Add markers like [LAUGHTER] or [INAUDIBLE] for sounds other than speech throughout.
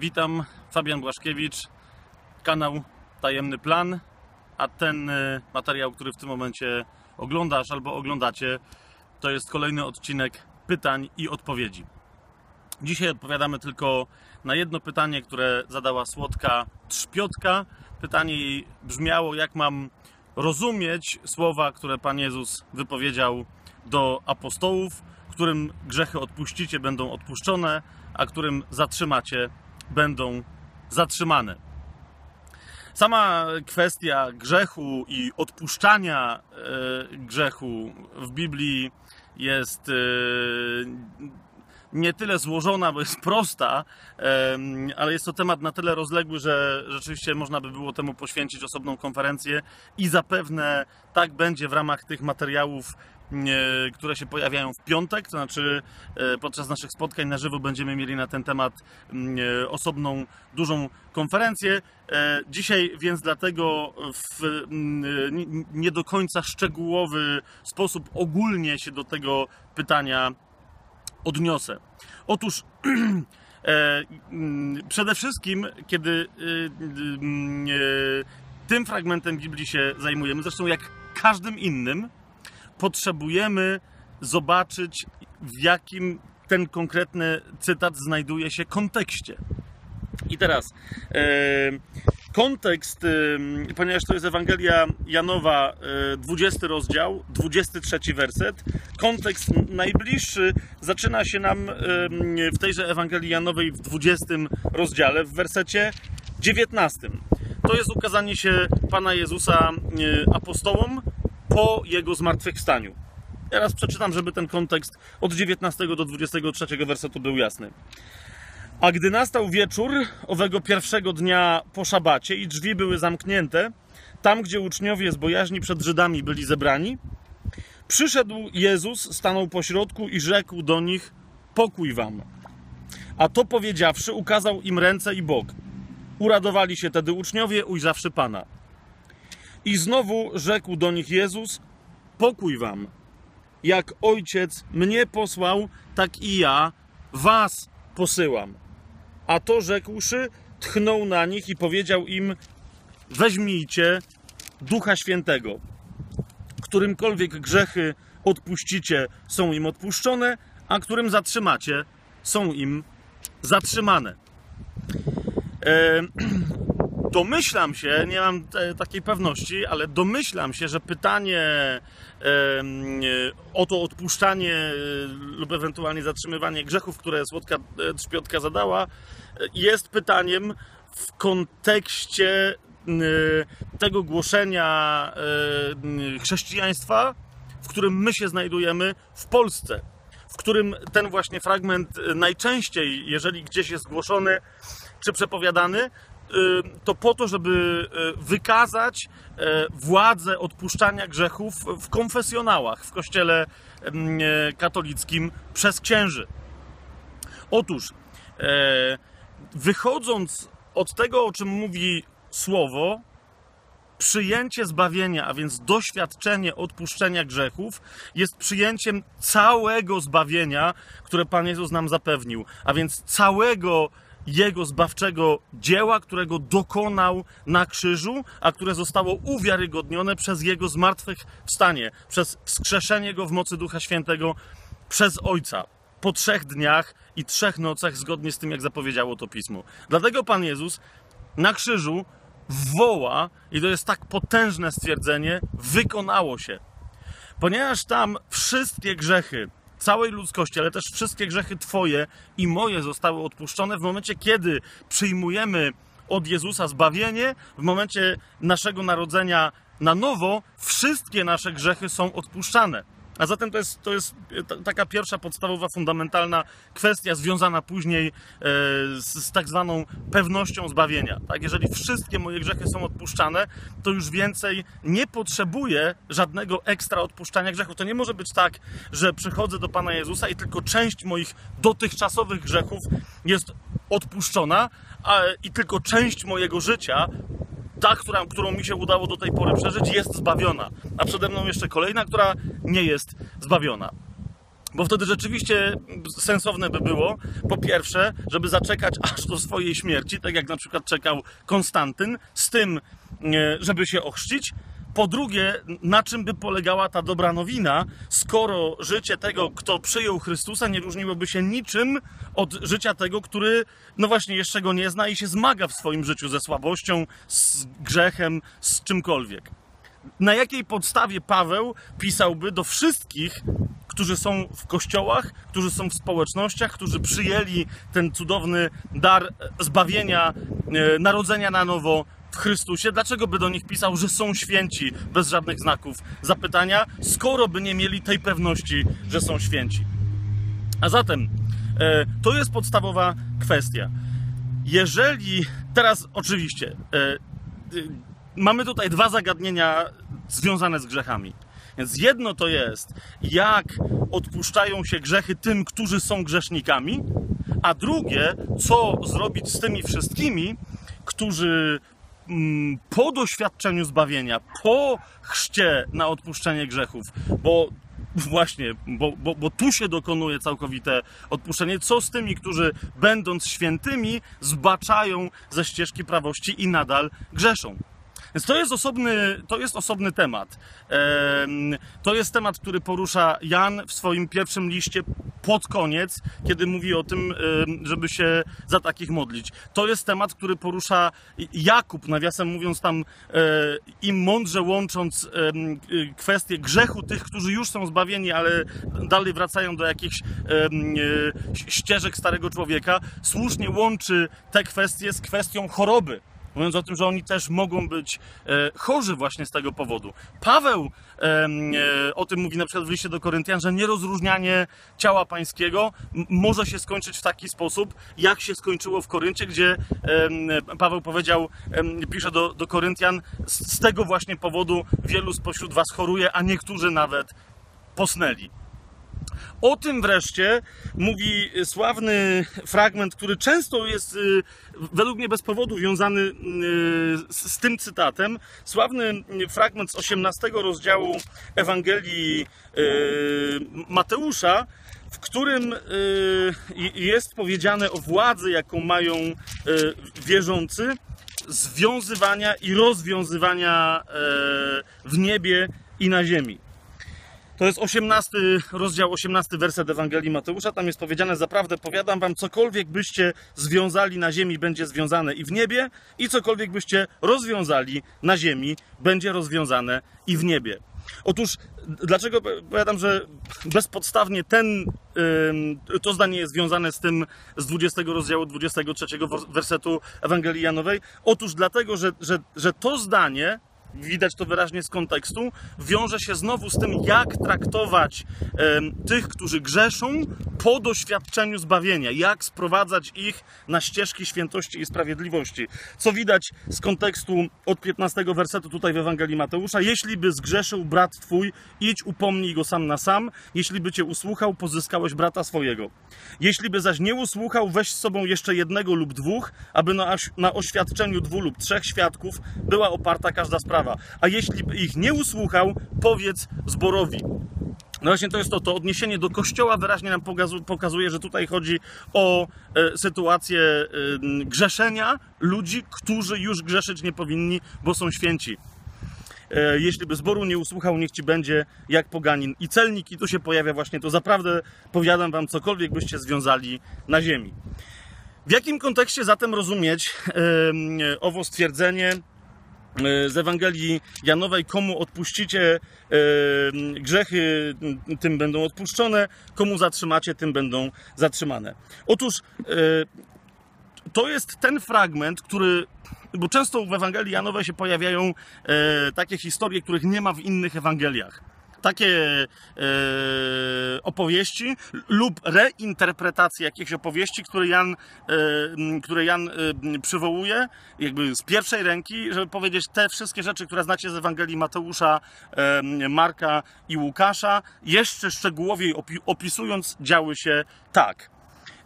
Witam, Fabian Błaszkiewicz, kanał Tajemny Plan, a ten y, materiał, który w tym momencie oglądasz albo oglądacie, to jest kolejny odcinek pytań i odpowiedzi. Dzisiaj odpowiadamy tylko na jedno pytanie, które zadała słodka trzpiotka. Pytanie jej brzmiało, jak mam rozumieć słowa, które Pan Jezus wypowiedział do apostołów, którym grzechy odpuścicie, będą odpuszczone, a którym zatrzymacie, będą zatrzymane. Sama kwestia grzechu i odpuszczania e, grzechu w Biblii jest e, nie tyle złożona, bo jest prosta, ale jest to temat na tyle rozległy, że rzeczywiście można by było temu poświęcić osobną konferencję i zapewne tak będzie w ramach tych materiałów, które się pojawiają w piątek, to znaczy e, podczas naszych spotkań na żywo będziemy mieli na ten temat m, e, osobną, dużą konferencję. E, Dzisiaj więc dlatego w m, nie- do końca szczegółowy sposób ogólnie się do tego pytania odniosę. Otóż [CLEARS THROAT] e, mm, przede wszystkim, kiedy mm, e, tym fragmentem Biblii się zajmujemy, zresztą jak każdym innym, potrzebujemy zobaczyć, w jakim ten konkretny cytat znajduje się kontekście. I teraz e, kontekst, e, ponieważ to jest Ewangelia Janowa, e, 20 rozdział, 23 werset. Kontekst najbliższy zaczyna się nam e, w tejże Ewangelii Janowej w 20 rozdziale, w wersecie 19. To jest ukazanie się Pana Jezusa e, apostołom po Jego zmartwychwstaniu. Teraz przeczytam, żeby ten kontekst od 19 do 23 wersetu był jasny. A gdy nastał wieczór owego pierwszego dnia po szabacie i drzwi były zamknięte, tam gdzie uczniowie z bojaźni przed Żydami byli zebrani, przyszedł Jezus, stanął pośrodku i rzekł do nich: Pokój wam. A to powiedziawszy, ukazał im ręce i bok. Uradowali się tedy uczniowie, ujrzawszy Pana. I znowu rzekł do nich Jezus: Pokój wam. Jak ojciec mnie posłał, tak i ja was posyłam. A to rzekłszy, tchnął na nich i powiedział im: Weźmijcie Ducha Świętego. Którymkolwiek grzechy odpuścicie, są im odpuszczone, a którym zatrzymacie, są im zatrzymane. E, [CLEARS THROAT] domyślam się, nie mam e, takiej pewności, ale domyślam się, że pytanie e, o to odpuszczanie e, lub ewentualnie zatrzymywanie grzechów, które słodka trzpiotka zadała, jest pytaniem w kontekście tego głoszenia chrześcijaństwa, w którym my się znajdujemy w Polsce, w którym ten właśnie fragment najczęściej, jeżeli gdzieś jest głoszony czy przepowiadany, to po to, żeby y, wykazać e, władzę odpuszczania grzechów w konfesjonałach, w kościele mm, katolickim przez księży. Otóż, wychodząc od tego, o czym mówi słowo, przyjęcie zbawienia, a więc doświadczenie odpuszczenia grzechów, jest przyjęciem całego zbawienia, które Pan Jezus nam zapewnił, a więc całego Jego zbawczego dzieła, którego dokonał na krzyżu, a które zostało uwiarygodnione przez Jego zmartwychwstanie, przez wskrzeszenie Go w mocy Ducha Świętego przez Ojca po trzech dniach i trzech nocach, zgodnie z tym, jak zapowiedziało to Pismo. Dlatego Pan Jezus na krzyżu woła, i to jest tak potężne stwierdzenie, wykonało się. Ponieważ tam wszystkie grzechy całej ludzkości, ale też wszystkie grzechy Twoje i moje zostały odpuszczone w momencie, kiedy przyjmujemy od Jezusa zbawienie, w momencie naszego narodzenia na nowo, wszystkie nasze grzechy są odpuszczane. A zatem to jest, to jest ta- taka pierwsza podstawowa, fundamentalna kwestia związana później e, z, z tak zwaną pewnością zbawienia. Tak? Jeżeli wszystkie moje grzechy są odpuszczane, to już więcej nie potrzebuję żadnego ekstra odpuszczania grzechu. To nie może być tak, że przychodzę do Pana Jezusa i tylko część moich dotychczasowych grzechów jest odpuszczona, a, i tylko część mojego życia ta, która, którą mi się udało do tej pory przeżyć, jest zbawiona. A przede mną jeszcze kolejna, która nie jest zbawiona. Bo wtedy rzeczywiście sensowne by było, po pierwsze, żeby zaczekać [LAUGHS] aż do swojej śmierci, tak jak na przykład czekał Konstantyn, z tym, e, żeby się ochrzcić. Po drugie, na czym by polegała ta dobra nowina, skoro życie tego, kto przyjął Chrystusa, nie różniłoby się niczym od życia tego, który, no właśnie, jeszcze go nie zna i się zmaga w swoim życiu ze słabością, z grzechem, z czymkolwiek. Na jakiej podstawie Paweł pisałby do wszystkich, którzy są w kościołach, którzy są w społecznościach, którzy przyjęli ten cudowny dar zbawienia, e, narodzenia na nowo w Chrystusie, dlaczego by do nich pisał, że są święci bez żadnych znaków zapytania, skoro by nie mieli tej pewności, że są święci? A zatem e, to jest podstawowa kwestia. Jeżeli teraz oczywiście e, mamy tutaj dwa zagadnienia związane z grzechami. Więc jedno to jest, jak odpuszczają się grzechy tym, którzy są grzesznikami, a drugie, co zrobić z tymi wszystkimi, którzy po doświadczeniu zbawienia, po chrzcie na odpuszczenie grzechów, bo właśnie, bo, bo, bo tu się dokonuje całkowite odpuszczenie. Co z tymi, którzy będąc świętymi, zbaczają ze ścieżki prawości i nadal grzeszą? Więc to jest osobny, to jest osobny temat. To jest temat, który porusza Jan w swoim pierwszym liście pod koniec, kiedy mówi o tym, żeby się za takich modlić. To jest temat, który porusza Jakub, nawiasem mówiąc tam e, im mądrze łącząc kwestię grzechu tych, którzy już są zbawieni, ale dalej wracają do jakichś e, ścieżek starego człowieka, słusznie łączy te kwestie z kwestią choroby mówiąc o tym, że oni też mogą być e, chorzy właśnie z tego powodu. Paweł e, o tym mówi na przykład w liście do Koryntian, że nierozróżnianie ciała pańskiego może się skończyć w taki sposób, jak się skończyło w Koryncie, gdzie Paweł powiedział, pisze do, do Koryntian, z tego właśnie powodu wielu spośród was choruje, a niektórzy nawet posnęli. O tym wreszcie mówi sławny fragment, który często jest y, według mnie bez powodu wiązany y, z tym cytatem. Sławny fragment z 18 rozdziału Ewangelii y, Mateusza, w którym jest powiedziane o władzy, jaką mają wierzący, związywania i rozwiązywania w niebie i na ziemi. To jest 18 rozdział, 18 werset Ewangelii Mateusza. Tam jest powiedziane: Zaprawdę powiadam wam, cokolwiek byście związali na ziemi, będzie związane i w niebie, i cokolwiek byście rozwiązali na ziemi, będzie rozwiązane i w niebie. Otóż, dlaczego powiadam, że bezpodstawnie ten, to zdanie jest związane z tym z 20 rozdziału 23 wersetu Ewangelii Janowej? Otóż dlatego, że, że, że to zdanie widać to wyraźnie z kontekstu, wiąże się znowu z tym, jak traktować e, tych, którzy grzeszą po doświadczeniu zbawienia, jak sprowadzać ich na ścieżki świętości i sprawiedliwości. Co widać z kontekstu od 15 wersetu tutaj w Ewangelii Mateusza. Jeśli by zgrzeszył brat twój, idź upomnij go sam na sam. Jeśli by cię usłuchał, pozyskałeś brata swojego. Jeśli by zaś nie usłuchał, weź z sobą jeszcze jednego lub dwóch, aby na, na oświadczeniu dwóch lub trzech świadków była oparta każda sprawa sprawa. A jeśli ich nie usłuchał, powiedz zborowi. No właśnie to jest to, to odniesienie do kościoła wyraźnie nam pokazuje, że tutaj chodzi o e, sytuację e, grzeszenia ludzi, którzy już grzeszyć nie powinni, bo są święci. E, jeśli by zboru nie usłuchał, niech ci będzie jak poganin. I celnik, i tu się pojawia właśnie to. Zaprawdę powiadam wam, cokolwiek byście związali na ziemi. W jakim kontekście zatem rozumieć owo stwierdzenie, z Ewangelii Janowej, komu odpuścicie e, grzechy, tym będą odpuszczone, komu zatrzymacie, tym będą zatrzymane. Otóż e, to jest ten fragment, który bo często w Ewangelii Janowej się pojawiają takie historie, których nie ma w innych Ewangeliach takie e, opowieści lub reinterpretacje jakichś opowieści, które Jan, e, które Jan e, przywołuje, jakby z pierwszej ręki, żeby powiedzieć te wszystkie rzeczy, które znacie z Ewangelii Mateusza, Marka i Łukasza, jeszcze szczegółowiej opi opisując, działy się tak.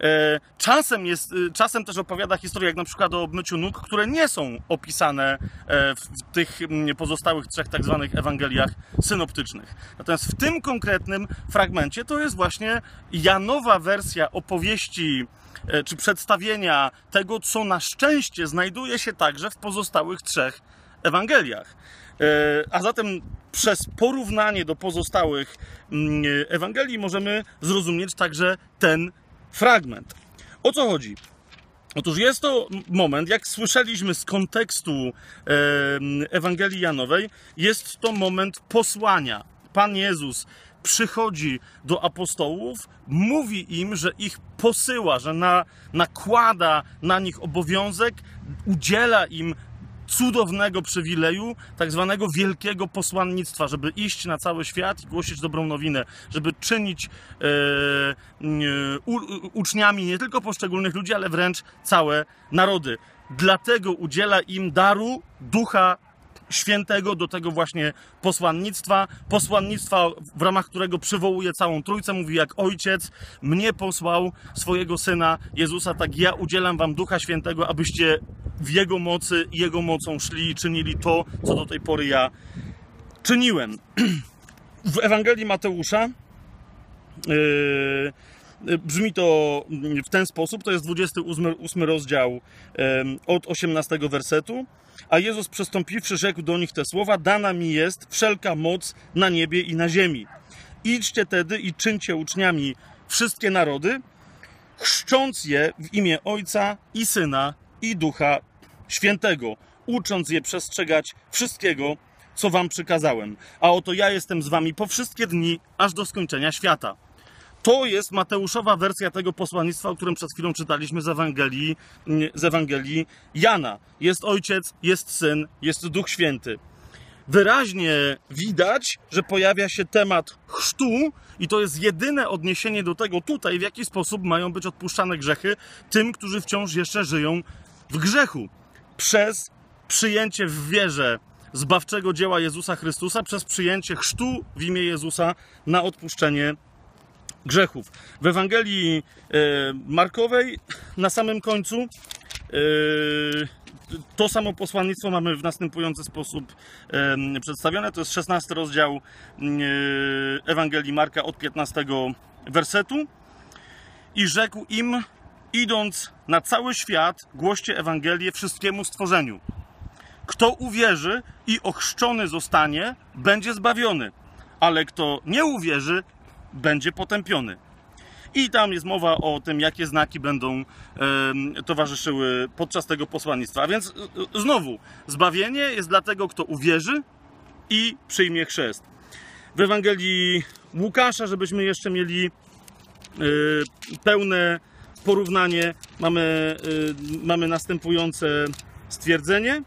E, czasem, jest, e, czasem też opowiada historię, jak na przykład o obmyciu nóg, które nie są opisane e, w tych pozostałych trzech tak zwanych Ewangeliach synoptycznych. Natomiast w tym konkretnym fragmencie to jest właśnie Janowa wersja opowieści e, czy przedstawienia tego, co na szczęście znajduje się także w pozostałych trzech Ewangeliach. A zatem przez porównanie do pozostałych Ewangelii możemy zrozumieć także ten fragment. O co chodzi? Otóż jest to moment, jak słyszeliśmy z kontekstu Ewangelii Janowej, jest to moment posłania. Pan Jezus przychodzi do apostołów, mówi im, że ich posyła, że na, nakłada na nich obowiązek, udziela im cudownego przywileju, tak zwanego wielkiego posłannictwa, żeby iść na cały świat i głosić dobrą nowinę, żeby czynić e, e, u, uczniami nie tylko poszczególnych ludzi, ale wręcz całe narody. Dlatego udziela im daru ducha świętego do tego właśnie posłannictwa, posłannictwa, w ramach którego przywołuje całą Trójcę, mówi jak Ojciec mnie posłał swojego Syna Jezusa, tak ja udzielam wam Ducha Świętego, abyście w Jego mocy Jego mocą szli i czynili to, co do tej pory ja czyniłem. [CLEARS THROAT] W Ewangelii Mateusza yy, brzmi to w ten sposób, to jest 28 rozdział od 18 wersetu. A Jezus przystąpiwszy rzekł do nich te słowa, dana mi jest wszelka moc na niebie i na ziemi. Idźcie tedy i czyńcie uczniami wszystkie narody, chrzcząc je w imię Ojca i Syna i Ducha Świętego, ucząc je przestrzegać wszystkiego, co wam przykazałem. A oto ja jestem z wami po wszystkie dni, aż do skończenia świata. To jest Mateuszowa wersja tego posłannictwa, o którym przed chwilą czytaliśmy z Ewangelii, z Ewangelii Jana. Jest Ojciec, jest Syn, jest Duch Święty. Wyraźnie widać, że pojawia się temat chrztu, i to jest jedyne odniesienie do tego tutaj, w jaki sposób mają być odpuszczane grzechy tym, którzy wciąż jeszcze żyją w grzechu. Przez przyjęcie w wierze zbawczego dzieła Jezusa Chrystusa, przez przyjęcie chrztu w imię Jezusa na odpuszczenie grzechów. W Ewangelii e, Markowej na samym końcu e, to samo posłannictwo mamy w następujący sposób e, przedstawione. To jest 16 rozdział Ewangelii Marka od 15 wersetu. I rzekł im, idąc na cały świat, głoście Ewangelię wszystkiemu stworzeniu. Kto uwierzy i ochrzczony zostanie, będzie zbawiony, ale kto nie uwierzy, będzie potępiony. I tam jest mowa o tym, jakie znaki będą e, towarzyszyły podczas tego posłannictwa. A więc e, znowu, zbawienie jest dla tego, kto uwierzy i przyjmie chrzest. W Ewangelii Łukasza, żebyśmy jeszcze mieli e, pełne porównanie, mamy, mamy następujące stwierdzenie.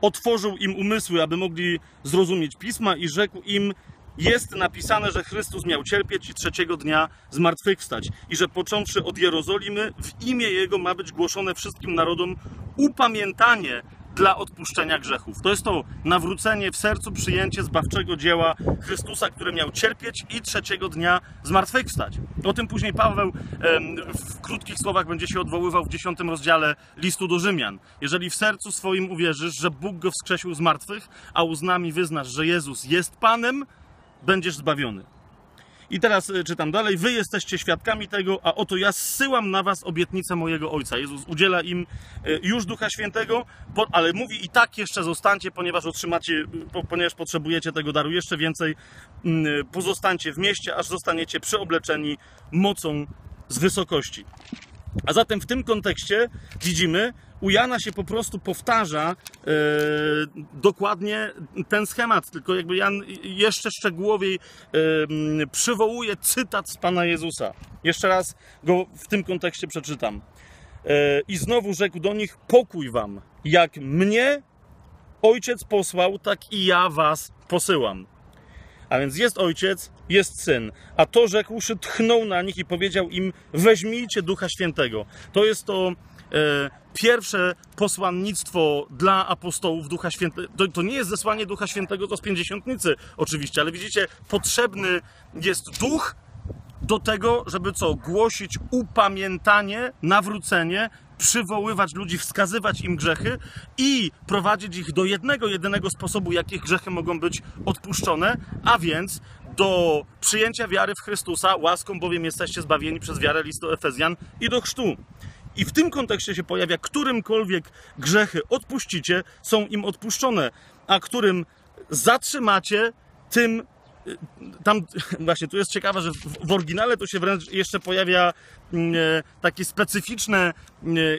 Otworzył im umysły, aby mogli zrozumieć pisma i rzekł im, jest napisane, że Chrystus miał cierpieć i trzeciego dnia zmartwychwstać i że począwszy od Jerozolimy w imię Jego ma być głoszone wszystkim narodom upamiętanie dla odpuszczenia grzechów. To jest to nawrócenie w sercu, przyjęcie zbawczego dzieła Chrystusa, który miał cierpieć i trzeciego dnia zmartwychwstać. O tym później Paweł w krótkich słowach będzie się odwoływał w dziesiątym rozdziale listu do Rzymian. Jeżeli w sercu swoim uwierzysz, że Bóg go wskrzesił z martwych, a uznami wyznasz, że Jezus jest Panem, będziesz zbawiony. I teraz y, czytam dalej. Wy jesteście świadkami tego, a oto ja zsyłam na was obietnicę mojego Ojca. Jezus udziela im y, już Ducha Świętego, ale mówi i tak jeszcze zostańcie, ponieważ otrzymacie, y, ponieważ potrzebujecie tego daru jeszcze więcej. Mm, pozostańcie w mieście, aż zostaniecie przyobleczeni mocą z wysokości. A zatem w tym kontekście widzimy, u Jana się po prostu powtarza e, dokładnie ten schemat, tylko jakby Jan jeszcze szczegółowiej e, przywołuje cytat z Pana Jezusa. Jeszcze raz go w tym kontekście przeczytam. E, I znowu rzekł do nich: Pokój wam, jak mnie ojciec posłał, tak i ja was posyłam. A więc jest ojciec, jest syn. A to rzekłszy, tchnął na nich i powiedział im: Weźmijcie ducha świętego. To jest to pierwsze posłannictwo dla apostołów Ducha Świętego. To, to nie jest zesłanie Ducha Świętego to z pięćdziesiątnicy oczywiście, ale widzicie, potrzebny jest duch do tego, żeby co? Głosić upamiętanie, nawrócenie, przywoływać ludzi, wskazywać im grzechy i prowadzić ich do jednego, jedynego sposobu, jakich grzechy mogą być odpuszczone, a więc do przyjęcia wiary w Chrystusa, łaską bowiem jesteście zbawieni przez wiarę listu Efezjan i do chrztu. I w tym kontekście się pojawia, którymkolwiek grzechy odpuścicie, są im odpuszczone, a którym zatrzymacie, tym tam [LAUGHS] właśnie tu jest ciekawe, że w, oryginale to się wręcz jeszcze pojawia mm, e, takie specyficzne e,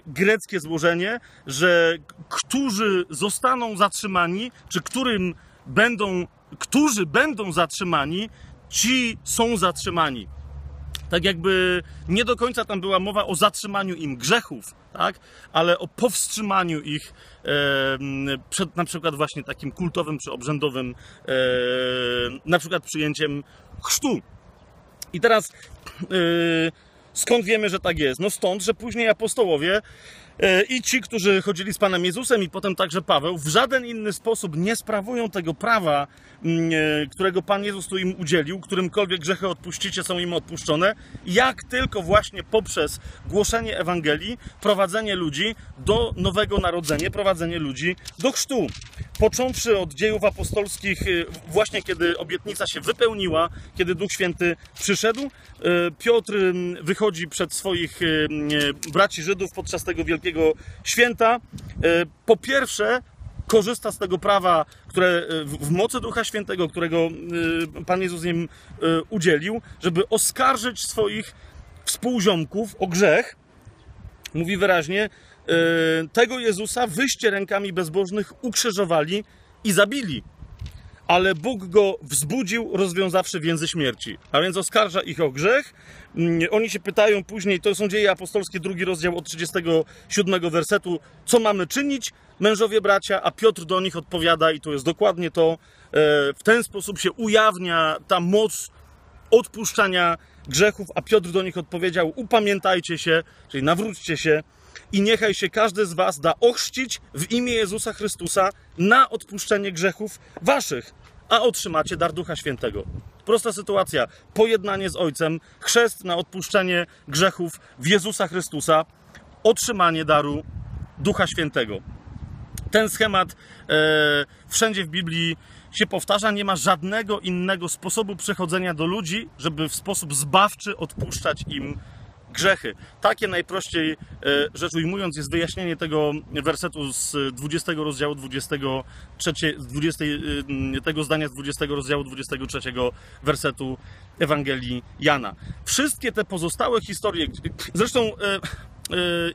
greckie złożenie, że którzy zostaną zatrzymani, czy którym będą, którzy będą zatrzymani, ci są zatrzymani tak jakby nie do końca tam była mowa o zatrzymaniu im grzechów, tak? ale o powstrzymaniu ich e, przed na przykład właśnie takim kultowym czy obrzędowym e, na przykład przyjęciem chrztu. I teraz e, skąd wiemy, że tak jest? No stąd, że później apostołowie I ci, którzy chodzili z Panem Jezusem, i potem także Paweł, w żaden inny sposób nie sprawują tego prawa, mm, e, którego Pan Jezus tu im udzielił, którymkolwiek grzechy odpuścicie, są im odpuszczone, jak tylko właśnie poprzez głoszenie Ewangelii, prowadzenie ludzi do nowego narodzenia, prowadzenie ludzi do chrztu. Począwszy od dziejów apostolskich, e, właśnie kiedy obietnica się wypełniła, kiedy Duch Święty przyszedł, Piotr wychodzi przed swoich braci Żydów podczas tego wielkiego wielkiego święta. E, po pierwsze, korzysta z tego prawa, które e, w mocy Ducha Świętego, którego e, Pan Jezus im udzielił, żeby oskarżyć swoich współziomków o grzech. Mówi wyraźnie, tego Jezusa wyście rękami bezbożnych ukrzyżowali i zabili ale Bóg go wzbudził, rozwiązawszy więzy śmierci. A więc oskarża ich o grzech. Mm, oni się pytają później, to są dzieje apostolskie, drugi rozdział od 37 wersetu, co mamy czynić, mężowie bracia, a Piotr do nich odpowiada, i to jest dokładnie to, e, w ten sposób się ujawnia ta moc odpuszczania grzechów, a Piotr do nich odpowiedział: Upamiętajcie się, czyli nawróćcie się i niechaj się każdy z Was da ochrzcić w imię Jezusa Chrystusa na odpuszczenie grzechów Waszych, a otrzymacie dar Ducha Świętego. Prosta sytuacja. Pojednanie z Ojcem, chrzest na odpuszczenie grzechów w Jezusa Chrystusa, otrzymanie daru Ducha Świętego. Ten schemat e, wszędzie w Biblii się powtarza. Nie ma żadnego innego sposobu przechodzenia do ludzi, żeby w sposób zbawczy odpuszczać im grzechy. Takie najprościej e, rzecz ujmując jest wyjaśnienie tego wersetu z 20 rozdziału 23, 20, e, tego zdania z 20 rozdziału 23 wersetu Ewangelii Jana. Wszystkie te pozostałe historie, zresztą e,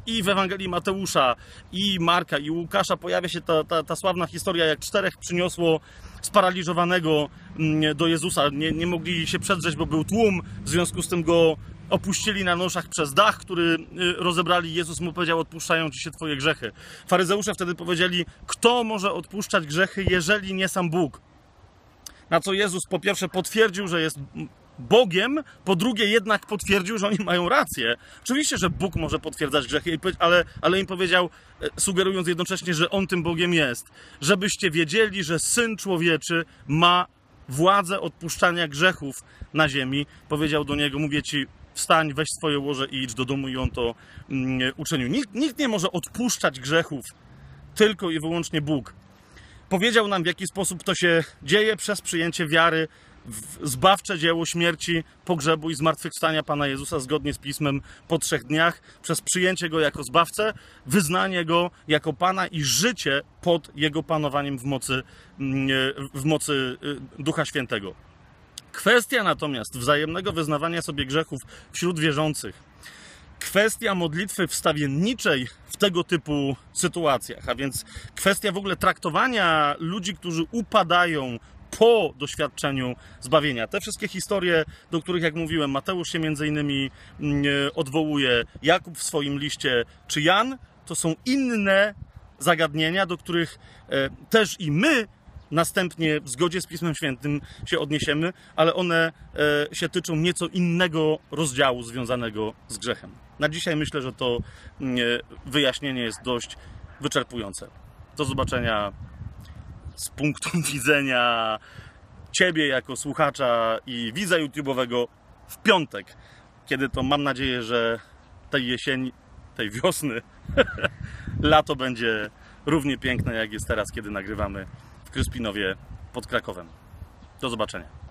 i w Ewangelii Mateusza, i Marka, i Łukasza pojawia się ta, ta, ta sławna historia, jak czterech przyniosło sparaliżowanego mm, do Jezusa. Nie, nie mogli się przedrzeć, bo był tłum, w związku z tym go opuścili na noszach przez dach, który y, rozebrali. Jezus mu powiedział: Odpuszczają ci się twoje grzechy. Faryzeusze wtedy powiedzieli: Kto może odpuszczać grzechy, jeżeli nie sam Bóg? Na co Jezus po pierwsze potwierdził, że jest Bogiem, po drugie jednak potwierdził, że oni mają rację. Oczywiście, że Bóg może potwierdzać grzechy, ale, ale im powiedział, e, sugerując jednocześnie, że On tym Bogiem jest. Żebyście wiedzieli, że Syn Człowieczy ma władzę odpuszczania grzechów na ziemi. Powiedział do niego, mówię ci, wstań, weź swoje łoże i idź do domu i on to mm, uczynił. Nikt, nikt nie może odpuszczać grzechów, tylko i wyłącznie Bóg. Powiedział nam, w jaki sposób to się dzieje przez przyjęcie wiary w zbawcze dzieło śmierci, pogrzebu i zmartwychwstania Pana Jezusa zgodnie z Pismem po trzech dniach, przez przyjęcie Go jako zbawcę, wyznanie Go jako Pana i życie pod Jego panowaniem w mocy, mm, w mocy y, Ducha Świętego. Kwestia natomiast wzajemnego wyznawania sobie grzechów wśród wierzących, kwestia modlitwy wstawienniczej w tego typu sytuacjach, a więc kwestia w ogóle traktowania ludzi, którzy upadają po doświadczeniu zbawienia. Te wszystkie historie, do których, jak mówiłem, Mateusz się między innymi mm, odwołuje, Jakub w swoim liście, czy Jan, to są inne zagadnienia, do których e, też i my Następnie w zgodzie z Pismem Świętym się odniesiemy, ale one e, się tyczą nieco innego rozdziału związanego z grzechem. Na dzisiaj myślę, że to mm, e, wyjaśnienie jest dość wyczerpujące. Do zobaczenia z punktu [LAUGHS] widzenia Ciebie jako słuchacza i widza YouTube'owego w piątek, kiedy to mam nadzieję, że tej jesieni, tej wiosny, [LAUGHS] lato będzie równie piękne jak jest teraz, kiedy nagrywamy Kryspinowie pod Krakowem. Do zobaczenia.